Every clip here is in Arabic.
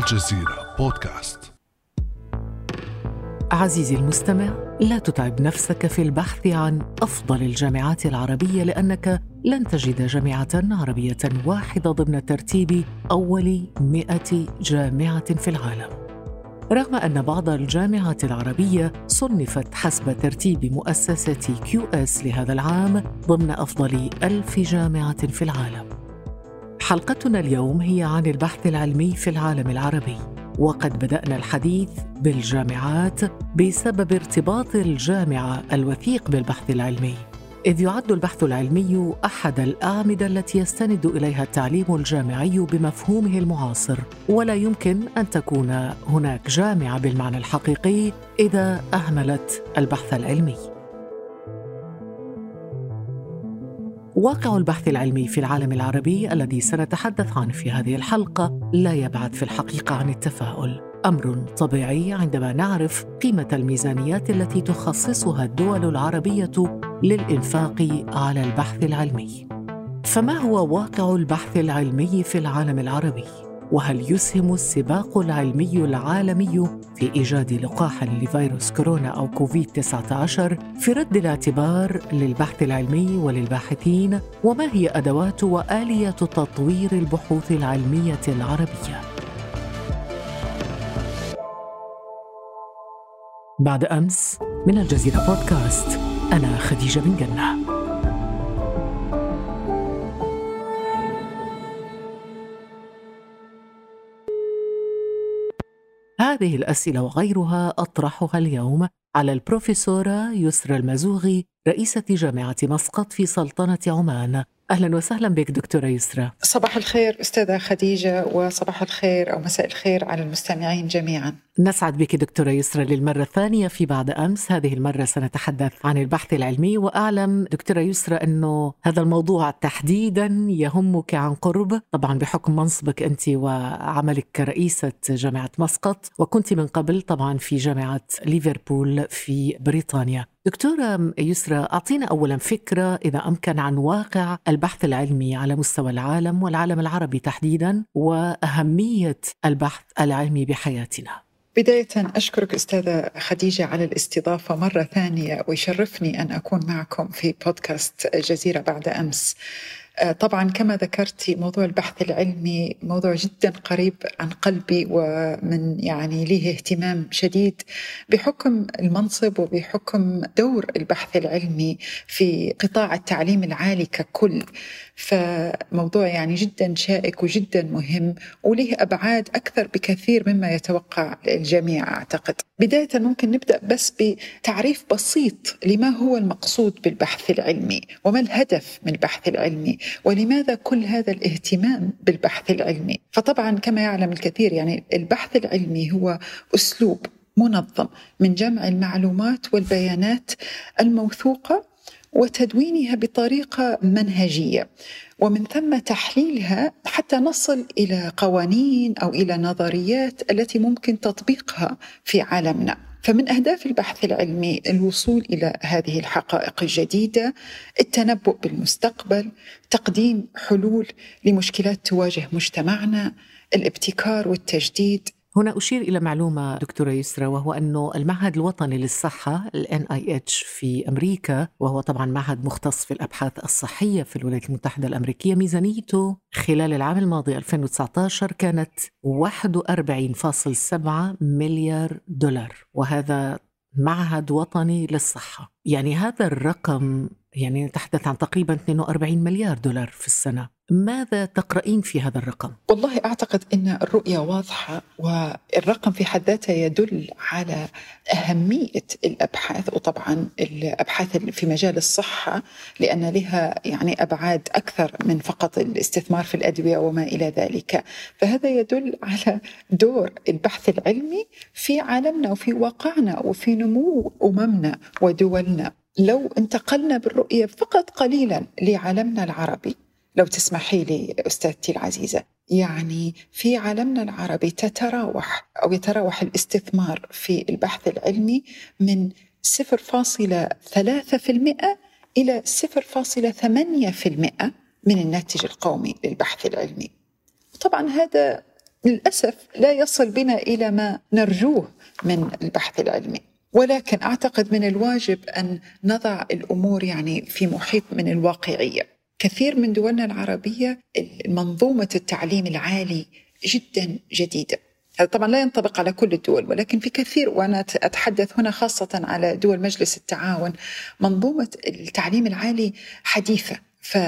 الجزيرة بودكاست. عزيزي المستمع لا تتعب نفسك في البحث عن أفضل الجامعات العربية لأنك لن تجد جامعة عربية واحدة ضمن ترتيب أول مئة جامعة في العالم. رغم أن بعض الجامعات العربية صنفت حسب ترتيب مؤسسة QS لهذا العام ضمن أفضل ألف جامعة في العالم. حلقتنا اليوم هي عن البحث العلمي في العالم العربي وقد بدأنا الحديث بالجامعات بسبب ارتباط الجامعة الوثيق بالبحث العلمي. إذ يعد البحث العلمي أحد الأعمدة التي يستند إليها التعليم الجامعي بمفهومه المعاصر ولا يمكن أن تكون هناك جامعة بالمعنى الحقيقي إذا أهملت البحث العلمي. واقع البحث العلمي في العالم العربي الذي سنتحدث عنه في هذه الحلقة لا يبعد في الحقيقة عن التفاؤل. أمر طبيعي عندما نعرف قيمة الميزانيات التي تخصصها الدول العربية للإنفاق على البحث العلمي. فما هو واقع البحث العلمي في العالم العربي؟ وهل يسهم السباق العلمي العالمي في إيجاد لقاح لفيروس كورونا أو كوفيد 19 في رد الاعتبار للبحث العلمي وللباحثين وما هي أدوات وآلية تطوير البحوث العلمية العربية؟ بعد أمس من الجزيرة بودكاست أنا خديجة بن جنة هذه الأسئلة وغيرها أطرحها اليوم على البروفيسورة يسرى المزوغي رئيسة جامعة مسقط في سلطنة عمان. أهلا وسهلا بك دكتورة يسرى. صباح الخير أستاذة خديجة وصباح الخير أو مساء الخير على المستمعين جميعا. نسعد بك دكتورة يسرى للمرة الثانية. في بعد أمس هذه المرة سنتحدث عن البحث العلمي وأعلم دكتورة يسرى أنه هذا الموضوع تحديدا يهمك عن قرب. طبعا بحكم منصبك أنت وعملك كرئيسه جامعة مسقط وكنت من قبل طبعا في جامعة ليفربول في بريطانيا. دكتورة يسرى أعطينا أولا فكرة إذا أمكن عن واقع البحث العلمي على مستوى العالم والعالم العربي تحديدا وأهمية البحث العلمي بحياتنا. بداية أشكرك أستاذة خديجة على الاستضافة مرة ثانية ويشرفني أن أكون معكم في بودكاست جزيرة بعد أمس. طبعا كما ذكرتي موضوع البحث العلمي موضوع جدا قريب عن قلبي ومن يعني له اهتمام شديد بحكم المنصب وبحكم دور البحث العلمي في قطاع التعليم العالي ككل فموضوع يعني جدا شائك وجدا مهم وله أبعاد أكثر بكثير مما يتوقع الجميع أعتقد. بداية ممكن نبدأ بس بتعريف بسيط لما هو المقصود بالبحث العلمي وما الهدف من البحث العلمي ولماذا كل هذا الاهتمام بالبحث العلمي؟ فطبعا كما يعلم الكثير يعني البحث العلمي هو أسلوب منظم من جمع المعلومات والبيانات الموثوقة وتدوينها بطريقة منهجية ومن ثم تحليلها حتى نصل إلى قوانين أو إلى نظريات التي ممكن تطبيقها في عالمنا فمن أهداف البحث العلمي الوصول إلى هذه الحقائق الجديدة التنبؤ بالمستقبل تقديم حلول لمشكلات تواجه مجتمعنا الابتكار والتجديد هنا أشير إلى معلومة دكتورة يسرى وهو أنه المعهد الوطني للصحة ال NIH في أمريكا وهو طبعا معهد مختص في الأبحاث الصحية في الولايات المتحدة الأمريكية ميزانيته خلال العام الماضي 2019 كانت 41.7 مليار دولار وهذا معهد وطني للصحة. يعني هذا الرقم يعني نتحدث عن تقريبا 42 مليار دولار في السنة. ماذا تقرأين في هذا الرقم؟ والله أعتقد أن الرؤية واضحة والرقم في حد ذاته يدل على أهمية الأبحاث وطبعا الأبحاث في مجال الصحة لأن لها يعني أبعاد أكثر من فقط الاستثمار في الأدوية وما إلى ذلك. فهذا يدل على دور البحث العلمي في عالمنا وفي واقعنا وفي نمو أممنا ودولنا. لو انتقلنا بالرؤية فقط قليلا لعالمنا العربي. لو تسمحي لي أستاذتي العزيزة يعني في عالمنا العربي تتراوح أو يتراوح الاستثمار في البحث العلمي من 0.3% إلى 0.8% من الناتج القومي للبحث العلمي. طبعا هذا للأسف لا يصل بنا إلى ما نرجوه من البحث العلمي. ولكن أعتقد من الواجب أن نضع الأمور يعني في محيط من الواقعية. كثير من دولنا العربية منظومه التعليم العالي جدا جديدة. هذا طبعا لا ينطبق على كل الدول ولكن في كثير وأنا أتحدث هنا خاصة على دول مجلس التعاون منظومة التعليم العالي حديثة. ف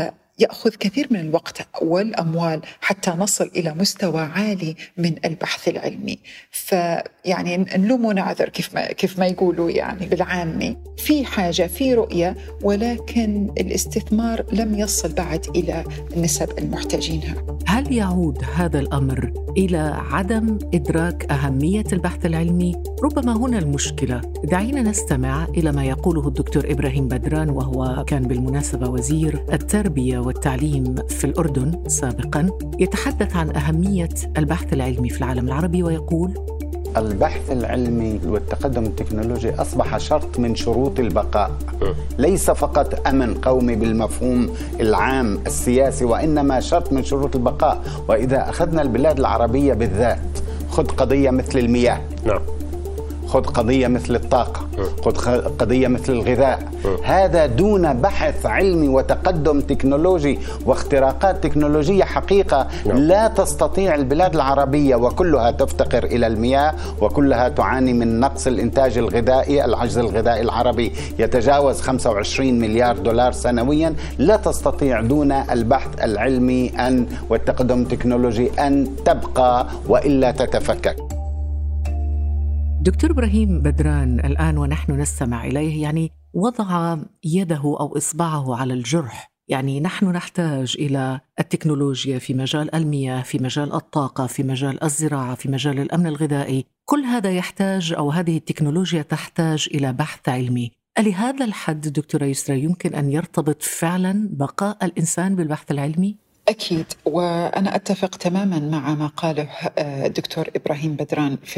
يأخذ كثير من الوقت والأموال حتى نصل إلى مستوى عالي من البحث العلمي. فيعني نلوم ونعذر كيف ما كيف ما يقولوا يعني بالعامي. في حاجة في رؤية ولكن الاستثمار لم يصل بعد إلى النسب المحتاجينها. هل يعود هذا الأمر إلى عدم إدراك أهمية البحث العلمي؟ ربما هنا المشكلة. دعينا نستمع إلى ما يقوله الدكتور إبراهيم بدران وهو كان بالمناسبة وزير التربية والتعليم في الأردن سابقا يتحدث عن أهمية البحث العلمي في العالم العربي ويقول البحث العلمي والتقدم التكنولوجي أصبح شرط من شروط البقاء. ليس فقط أمن قومي بالمفهوم العام السياسي وإنما شرط من شروط البقاء. وإذا أخذنا البلاد العربية بالذات خذ قضية مثل المياه. نعم. خذ قضية مثل الطاقة خذ قضية مثل الغذاء. هذا دون بحث علمي وتقدم تكنولوجي واختراقات تكنولوجية حقيقة نعم. لا تستطيع البلاد العربية وكلها تفتقر إلى المياه وكلها تعاني من نقص الإنتاج الغذائي العجز الغذائي العربي. يتجاوز 25 مليار دولار سنويا. لا تستطيع دون البحث العلمي أن والتقدم التكنولوجي أن تبقى وإلا تتفكك. دكتور إبراهيم بدران الآن ونحن نستمع إليه يعني وضع يده أو إصبعه على الجرح. يعني نحن نحتاج إلى التكنولوجيا في مجال المياه في مجال الطاقة في مجال الزراعة في مجال الأمن الغذائي. كل هذا يحتاج أو هذه التكنولوجيا تحتاج إلى بحث علمي. لهذا الحد دكتورة يسرى يمكن أن يرتبط فعلا بقاء الإنسان بالبحث العلمي؟ أكيد. وأنا أتفق تماما مع ما قاله الدكتور آه، إبراهيم بدران في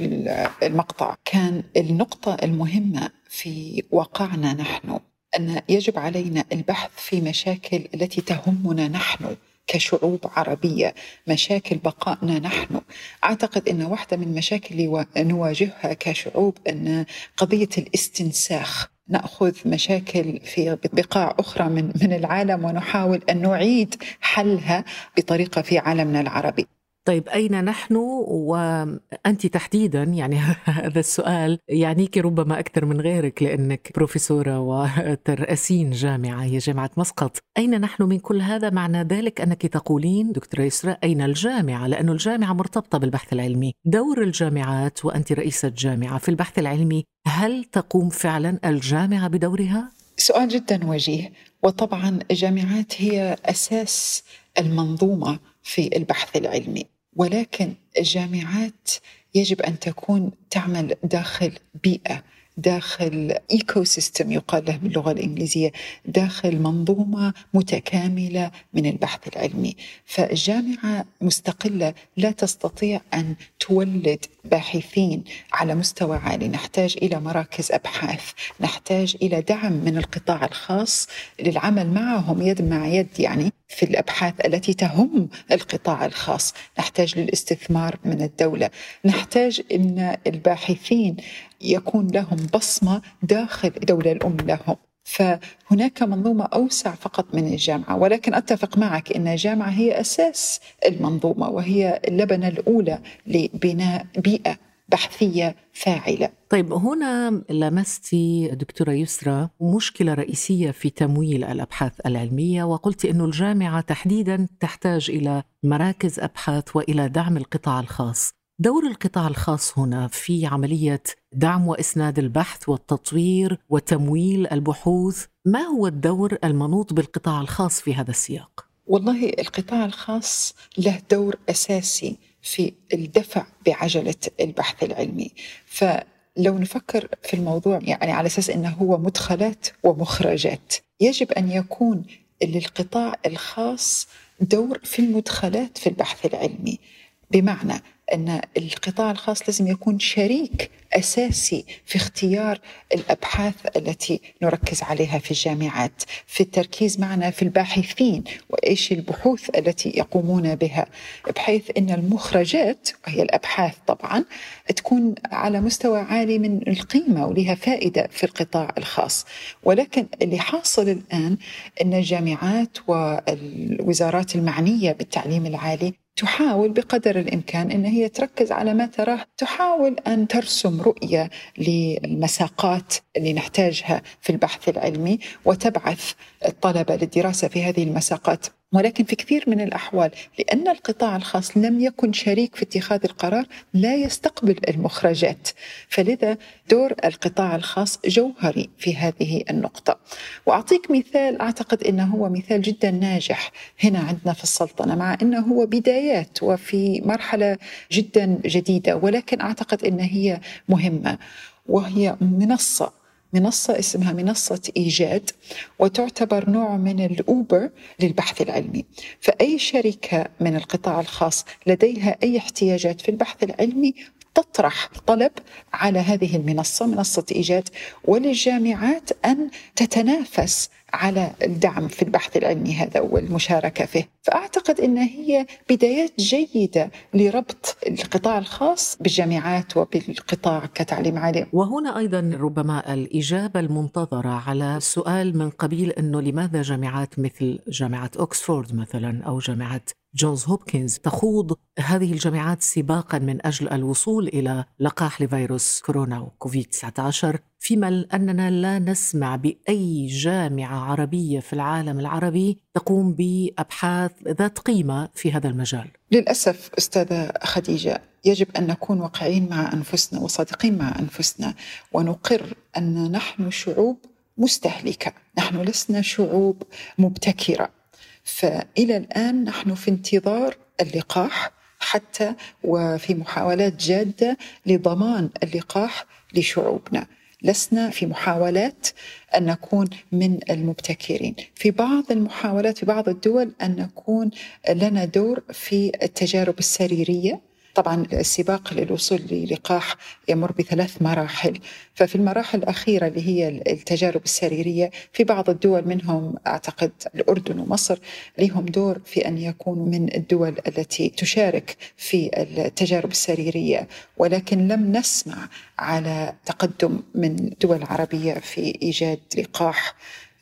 المقطع. كان النقطة المهمة في واقعنا نحن أن يجب علينا البحث في مشاكل التي تهمنا نحن كشعوب عربية مشاكل بقائنا نحن. أعتقد أن واحدة من المشاكل اللي نواجهها كشعوب أن قضية الاستنساخ نأخذ مشاكل في بقاع أخرى من من العالم ونحاول أن نعيد حلها بطريقة في عالمنا العربي. طيب أين نحن؟ وأنت تحديدا يعني هذا السؤال يعنيك ربما أكثر من غيرك لأنك بروفيسورة وترأسين جامعة هي جامعة مسقط. أين نحن من كل هذا؟ معنى ذلك أنك تقولين دكتورة يسرى أين الجامعة؟ لأن الجامعة مرتبطة بالبحث العلمي. دور الجامعات وأنت رئيسة جامعة في البحث العلمي هل تقوم فعلا الجامعة بدورها؟ سؤال جدا وجيه. وطبعا الجامعات هي أساس المنظومة في البحث العلمي. ولكن الجامعات يجب أن تكون تعمل داخل بيئة داخل ecosystem يقال له باللغة الإنجليزية داخل منظومة متكاملة من البحث العلمي. فالجامعة مستقلة لا تستطيع أن تولد باحثين على مستوى عالي. نحتاج إلى مراكز أبحاث نحتاج إلى دعم من القطاع الخاص للعمل معهم يد مع يد يعني في الأبحاث التي تهم القطاع الخاص. نحتاج للاستثمار من الدولة. نحتاج إن الباحثين يكون لهم بصمة داخل الدولة الأم لهم. فهناك منظومة أوسع فقط من الجامعة ولكن أتفق معك أن الجامعة هي أساس المنظومة وهي اللبنة الأولى لبناء بيئة بحثية فاعلة. طيب هنا لمستي دكتورة يسرى مشكلة رئيسية في تمويل الأبحاث العلمية وقلت أن الجامعة تحديدا تحتاج إلى مراكز أبحاث وإلى دعم القطاع الخاص. دور القطاع الخاص هنا في عملية دعم وإسناد البحث والتطوير وتمويل البحوث، ما هو الدور المنوط بالقطاع الخاص في هذا السياق؟ والله القطاع الخاص له دور أساسي في الدفع بعجلة البحث العلمي، فلو نفكر في الموضوع يعني على أساس إنه هو مدخلات ومخرجات، يجب أن يكون للقطاع الخاص دور في المدخلات في البحث العلمي، بمعنى أن القطاع الخاص لازم يكون شريك أساسي في اختيار الأبحاث التي نركز عليها في الجامعات في التركيز معنا في الباحثين وإيش البحوث التي يقومون بها. بحيث أن المخرجات وهي الأبحاث طبعا تكون على مستوى عالي من القيمة ولها فائدة في القطاع الخاص. ولكن اللي حاصل الآن أن الجامعات والوزارات المعنية بالتعليم العالي تحاول بقدر الإمكان إن هي تركز على ما تراه، تحاول أن ترسم رؤية للمساقات اللي نحتاجها في البحث العلمي وتبعث الطلبة للدراسة في هذه المساقات. ولكن في كثير من الأحوال لأن القطاع الخاص لم يكن شريك في اتخاذ القرار لا يستقبل المخرجات. فلذا دور القطاع الخاص جوهري في هذه النقطة. وأعطيك مثال أعتقد أنه هو مثال جدا ناجح هنا عندنا في السلطنة مع أنه هو بدايات وفي مرحلة جدا جديدة ولكن أعتقد أن هي مهمة وهي منصة منصة اسمها منصة إيجاد وتعتبر نوع من الأوبر للبحث العلمي. فأي شركة من القطاع الخاص لديها أي احتياجات في البحث العلمي تطرح طلب على هذه المنصة منصة إيجاد وللجامعات أن تتنافس على الدعم في البحث العلمي هذا والمشاركة فيه. فأعتقد أن هي بدايات جيدة لربط القطاع الخاص بالجامعات وبالقطاع كتعليم عالي. وهنا أيضا ربما الإجابة المنتظرة على سؤال من قبيل أنه لماذا جامعات مثل جامعة أكسفورد مثلا أو جامعة جونز هوبكنز تخوض هذه الجامعات سباقا من أجل الوصول إلى لقاح لفيروس كورونا وكوفيد 19 فيما أننا لا نسمع بأي جامعة عربية في العالم العربي تقوم بأبحاث ذات قيمة في هذا المجال. للأسف أستاذة خديجة يجب أن نكون واقعيين مع أنفسنا وصادقين مع أنفسنا ونقر أن نحن شعوب مستهلكة، نحن لسنا شعوب مبتكرة. فإلى الآن نحن في انتظار اللقاح حتى وفي محاولات جادة لضمان اللقاح لشعوبنا لسنا في محاولات أن نكون من المبتكرين، في بعض المحاولات في بعض الدول أن نكون لنا دور في التجارب السريرية. طبعا السباق للوصول للقاح يمر بثلاث مراحل. ففي المراحل الأخيرة اللي هي التجارب السريرية في بعض الدول منهم أعتقد الأردن ومصر لهم دور في أن يكونوا من الدول التي تشارك في التجارب السريرية. ولكن لم نسمع على تقدم من دول عربية في إيجاد لقاح.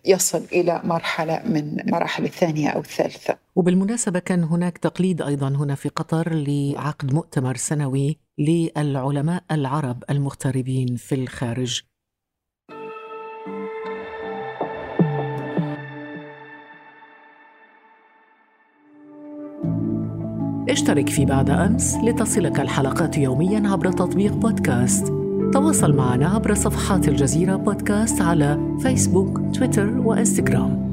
يصل إلى مرحلة من مراحل الثانية أو الثالثة. وبالمناسبة كان هناك تقليد أيضا هنا في قطر لعقد مؤتمر سنوي للعلماء العرب المغتربين في الخارج. اشترك في بعد أمس لتصلك الحلقات يوميا عبر تطبيق بودكاست. تواصل معنا عبر صفحات الجزيرة بودكاست على فيسبوك تويتر وإنستغرام.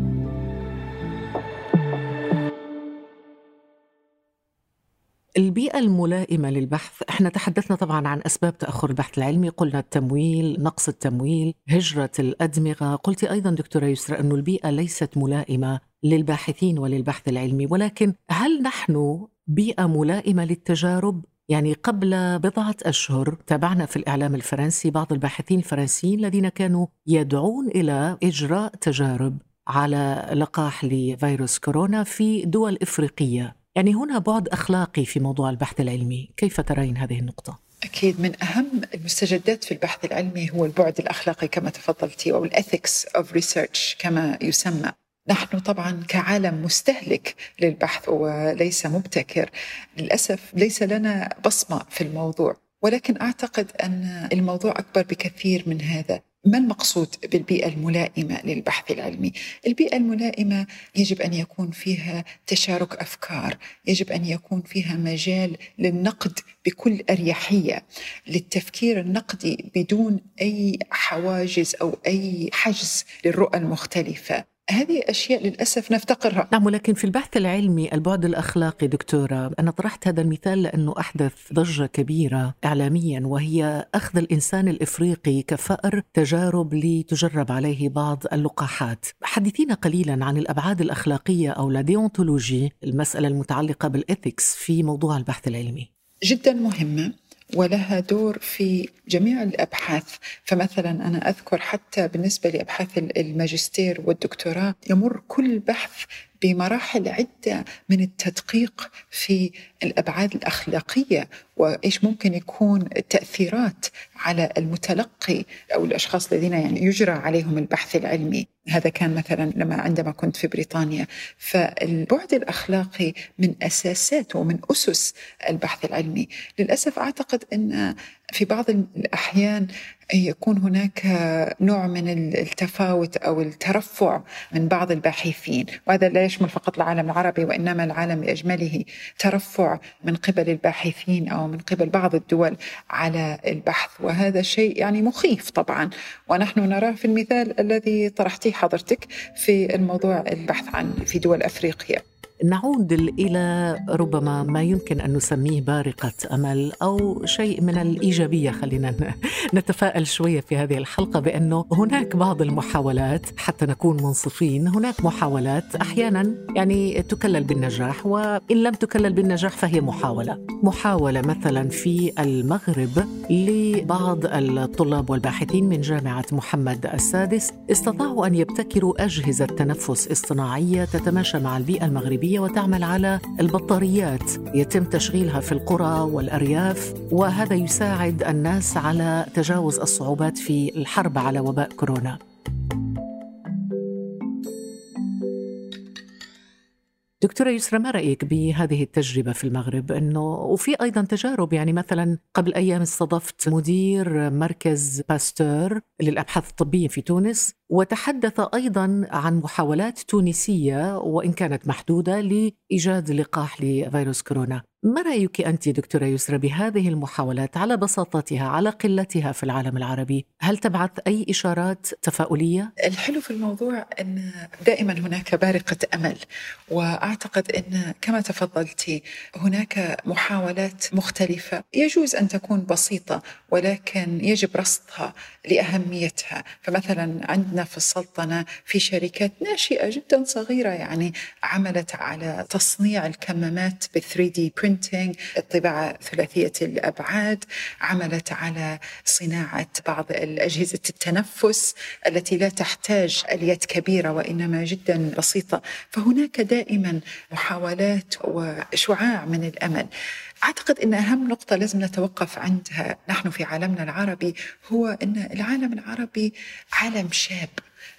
البيئة الملائمة للبحث إحنا تحدثنا طبعا عن أسباب تأخر البحث العلمي قلنا التمويل نقص التمويل هجرة الأدمغة. قلت أيضا دكتورة يسرى أن البيئة ليست ملائمة للباحثين وللبحث العلمي ولكن هل نحن بيئة ملائمة للتجارب؟ يعني قبل بضعة أشهر تابعنا في الإعلام الفرنسي بعض الباحثين الفرنسيين الذين كانوا يدعون إلى إجراء تجارب على لقاح لفيروس كورونا في دول إفريقية. يعني هنا بعد أخلاقي في موضوع البحث العلمي. كيف ترين هذه النقطة؟ أكيد من أهم المستجدات في البحث العلمي هو البعد الأخلاقي كما تفضلتي أو الأثكس أوف ريسيرش كما يسمى. نحن طبعا كعالم مستهلك للبحث وليس مبتكر للأسف ليس لنا بصمة في الموضوع ولكن أعتقد أن الموضوع أكبر بكثير من هذا ما المقصود بالبيئة الملائمة للبحث العلمي؟ البيئة الملائمة يجب أن يكون فيها تشارك أفكار، يجب أن يكون فيها مجال للنقد بكل أريحية، للتفكير النقدي بدون أي حواجز أو أي حجز للرؤى المختلفة. هذه أشياء للأسف نفتقرها. نعم ولكن في البحث العلمي البعد الأخلاقي دكتورة أنا طرحت هذا المثال لأنه أحدث ضجة كبيرة إعلاميا وهي أخذ الإنسان الإفريقي كفأر تجارب لتجرب عليه بعض اللقاحات. حدثينا قليلا عن الأبعاد الأخلاقية أو la déontologie المسألة المتعلقة بال ethics في موضوع البحث العلمي. جدا مهمة. ولها دور في جميع الأبحاث. فمثلا أنا أذكر حتى بالنسبة لأبحاث الماجستير والدكتوراه يمر كل بحث بمراحل عدة من التدقيق في الأبعاد الأخلاقية وإيش ممكن يكون التأثيرات على المتلقي أو الأشخاص الذين يعني يجرى عليهم البحث العلمي. هذا كان مثلا لما عندما كنت في بريطانيا. فالبعد الأخلاقي من أساسات ومن أسس البحث العلمي. للأسف أعتقد أن في بعض الأحيان يكون هناك نوع من التفاوت أو الترفع من بعض الباحثين. وهذا لا يشمل فقط العالم العربي وإنما العالم بأجمله ترفع من قبل الباحثين أو من قبل بعض الدول على البحث. وهذا شيء يعني مخيف طبعا. ونحن نراه في المثال الذي طرحتيه حضرتك في الموضوع البحث عن في دول أفريقيا. نعود إلى ربما ما يمكن أن نسميه بارقة أمل أو شيء من الإيجابية. خلينا نتفائل شوية في هذه الحلقة بأنه هناك بعض المحاولات حتى نكون منصفين. هناك محاولات أحيانا يعني تكلل بالنجاح وإن لم تكلل بالنجاح فهي محاولة. محاولة مثلا في المغرب لبعض الطلاب والباحثين من جامعة محمد السادس استطاعوا أن يبتكروا أجهزة تنفس اصطناعية تتماشى مع البيئة المغربية الغربية وتعمل على البطاريات. يتم تشغيلها في القرى والأرياف وهذا يساعد الناس على تجاوز الصعوبات في الحرب على وباء كورونا. دكتورة يسرى ما رأيك بهذه التجربة في المغرب أنه وفي أيضا تجارب يعني مثلا قبل أيام استضفت مدير مركز باستور للأبحاث الطبية في تونس وتحدث أيضا عن محاولات تونسية وإن كانت محدودة لإيجاد لقاح لفيروس كورونا. ما رأيك أنت دكتورة يسرى بهذه المحاولات على بساطتها على قلتها في العالم العربي؟ هل تبعث أي إشارات تفاؤلية؟ الحلو في الموضوع أن دائما هناك بارقة أمل وأعتقد أن كما تفضلتي هناك محاولات مختلفة يجوز أن تكون بسيطة ولكن يجب رصدها لأهميتها، فمثلا عندنا في السلطنة في شركات ناشئة جدا صغيرة يعني عملت على تصنيع الكمامات ب 3 دي برينتينج الطباعة ثلاثية الأبعاد عملت على صناعة بعض الأجهزة التنفس التي لا تحتاج آليات كبيرة وإنما جدا بسيطة. فهناك دائما محاولات وشعاع من الأمل. أعتقد أن أهم نقطة لازم نتوقف عندها نحن في عالمنا العربي هو أن العالم العربي عالم شاب.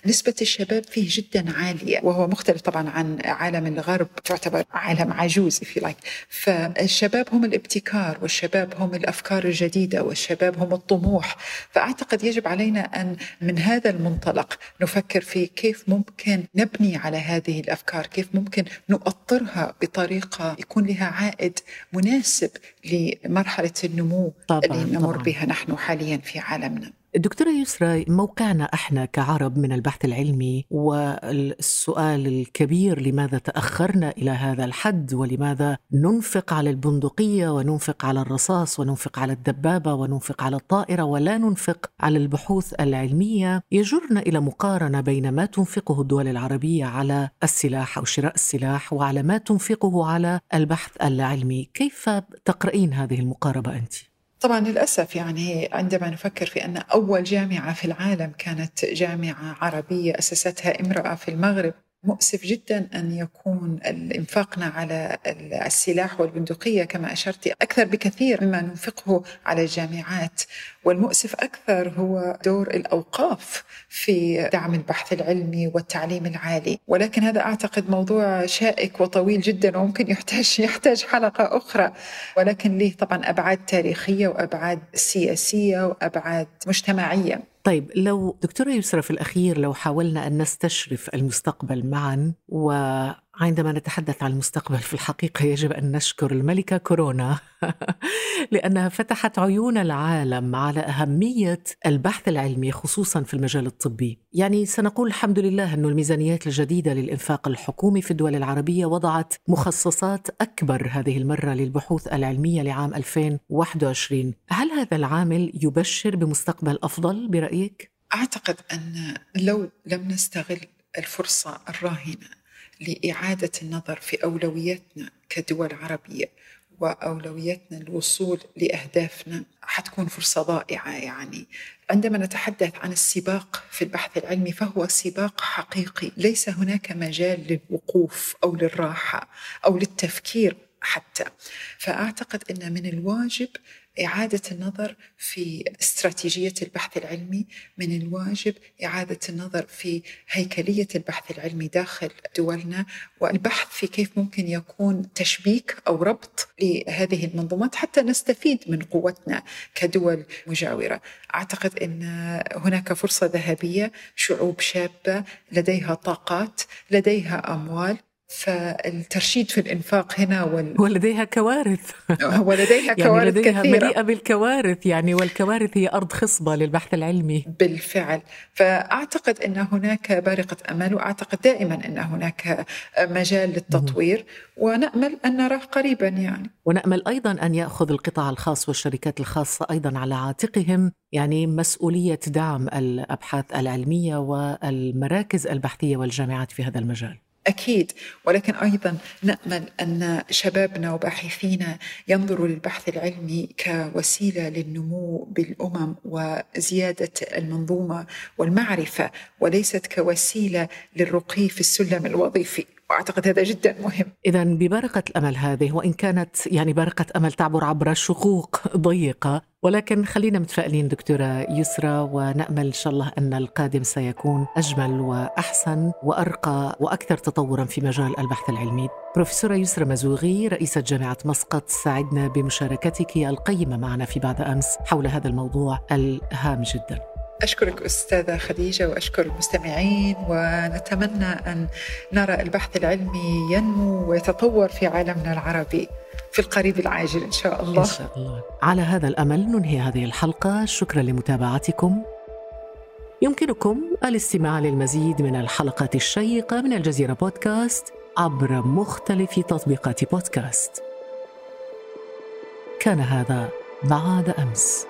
نسبة الشباب فيه جدا عالية وهو مختلف طبعا عن عالم الغرب تعتبر عالم عجوز في لايك فالشباب هم الابتكار والشباب هم الأفكار الجديدة والشباب هم الطموح. فأعتقد يجب علينا أن من هذا المنطلق نفكر في كيف ممكن نبني على هذه الأفكار كيف ممكن نؤطرها بطريقة يكون لها عائد مناسب لمرحلة النمو طبعاً اللي نمر طبعاً. بها نحن حاليا في عالمنا. دكتورة يسرى موقعنا إحنا كعرب من البحث العلمي والسؤال الكبير لماذا تأخرنا إلى هذا الحد ولماذا ننفق على البندقية وننفق على الرصاص وننفق على الدبابة وننفق على الطائرة ولا ننفق على البحوث العلمية يجرنا إلى مقارنة بين ما تنفقه الدول العربية على السلاح أو شراء السلاح وعلى ما تنفقه على البحث العلمي، كيف تقرأين هذه المقاربة أنت؟ طبعا للأسف يعني عندما نفكر في أن أول جامعة في العالم كانت جامعة عربية أسستها امرأة في المغرب مؤسف جدا أن يكون إنفاقنا على السلاح والبندقية كما أشرت أكثر بكثير مما ننفقه على الجامعات. والمؤسف أكثر هو دور الأوقاف في دعم البحث العلمي والتعليم العالي. ولكن هذا أعتقد موضوع شائك وطويل جدا وممكن يحتاج يحتاج حلقة أخرى. ولكن له طبعا أبعاد تاريخية وأبعاد سياسية وأبعاد مجتمعية. طيب لو دكتورة يسرى في الأخير لو حاولنا أن نستشرف المستقبل معا و عندما نتحدث عن المستقبل في الحقيقة يجب أن نشكر الملكة كورونا لأنها فتحت عيون العالم على أهمية البحث العلمي خصوصا في المجال الطبي يعني سنقول الحمد لله أن الميزانيات الجديدة للإنفاق الحكومي في الدول العربية وضعت مخصصات أكبر هذه المرة للبحوث العلمية لعام 2021 هل هذا العامل يبشر بمستقبل أفضل برأيك؟ أعتقد أن لو لم نستغل الفرصة الراهنة لإعادة النظر في أولوياتنا كدول عربية واولويتنا الوصول لأهدافنا حتكون فرصة ضائعه يعني. عندما نتحدث عن السباق في البحث العلمي فهو سباق حقيقي. ليس هناك مجال للوقوف أو للراحة أو للتفكير حتى. فأعتقد أن من الواجب إعادة النظر في استراتيجية البحث العلمي من الواجب إعادة النظر في هيكلية البحث العلمي داخل دولنا والبحث في كيف ممكن يكون تشبيك أو ربط لهذه المنظومات حتى نستفيد من قوتنا كدول مجاورة. أعتقد أن هناك فرصة ذهبية شعوب شابة لديها طاقات لديها أموال. فالترشيد في الإنفاق هنا وال... ولديها كوارث. ولديها يعني كوارث يعني لديها كثيرة. مليئة بالكوارث يعني والكوارث هي أرض خصبة للبحث العلمي. بالفعل. فأعتقد أن هناك بارقة أمل وأعتقد دائما أن هناك مجال للتطوير ونأمل أن نراه قريبا يعني. ونأمل أيضا أن يأخذ القطاع الخاص والشركات الخاصة أيضا على عاتقهم يعني مسؤولية دعم الأبحاث العلمية والمراكز البحثية والجامعات في هذا المجال. أكيد. ولكن أيضا نأمل أن شبابنا وباحثينا ينظروا للبحث العلمي كوسيلة للنمو بالأمم وزيادة المنظومة والمعرفة وليست كوسيلة للرقي في السلم الوظيفي. واعتقد هذا جدا مهم. اذا ببارقه الأمل هذه وإن كانت يعني بارقه أمل تعبر عبر شقوق ضيقة ولكن خلينا متفائلين دكتورة يسرى ونأمل إن شاء الله أن القادم سيكون أجمل وأحسن وأرقى وأكثر تطورا في مجال البحث العلمي. بروفيسورة يسرى مزوغي رئيسة جامعة مسقط سعدنا بمشاركتك القيمة معنا في بعد أمس حول هذا الموضوع الهام جدا. أشكرك أستاذة خديجة وأشكر المستمعين ونتمنى أن نرى البحث العلمي ينمو ويتطور في عالمنا العربي في القريب العاجل إن شاء الله. إن شاء الله. على هذا الأمل ننهي هذه الحلقة. شكرا لمتابعتكم. يمكنكم الاستماع للمزيد من الحلقات الشيقة من الجزيرة بودكاست عبر مختلف تطبيقات بودكاست. كان هذا بعد أمس.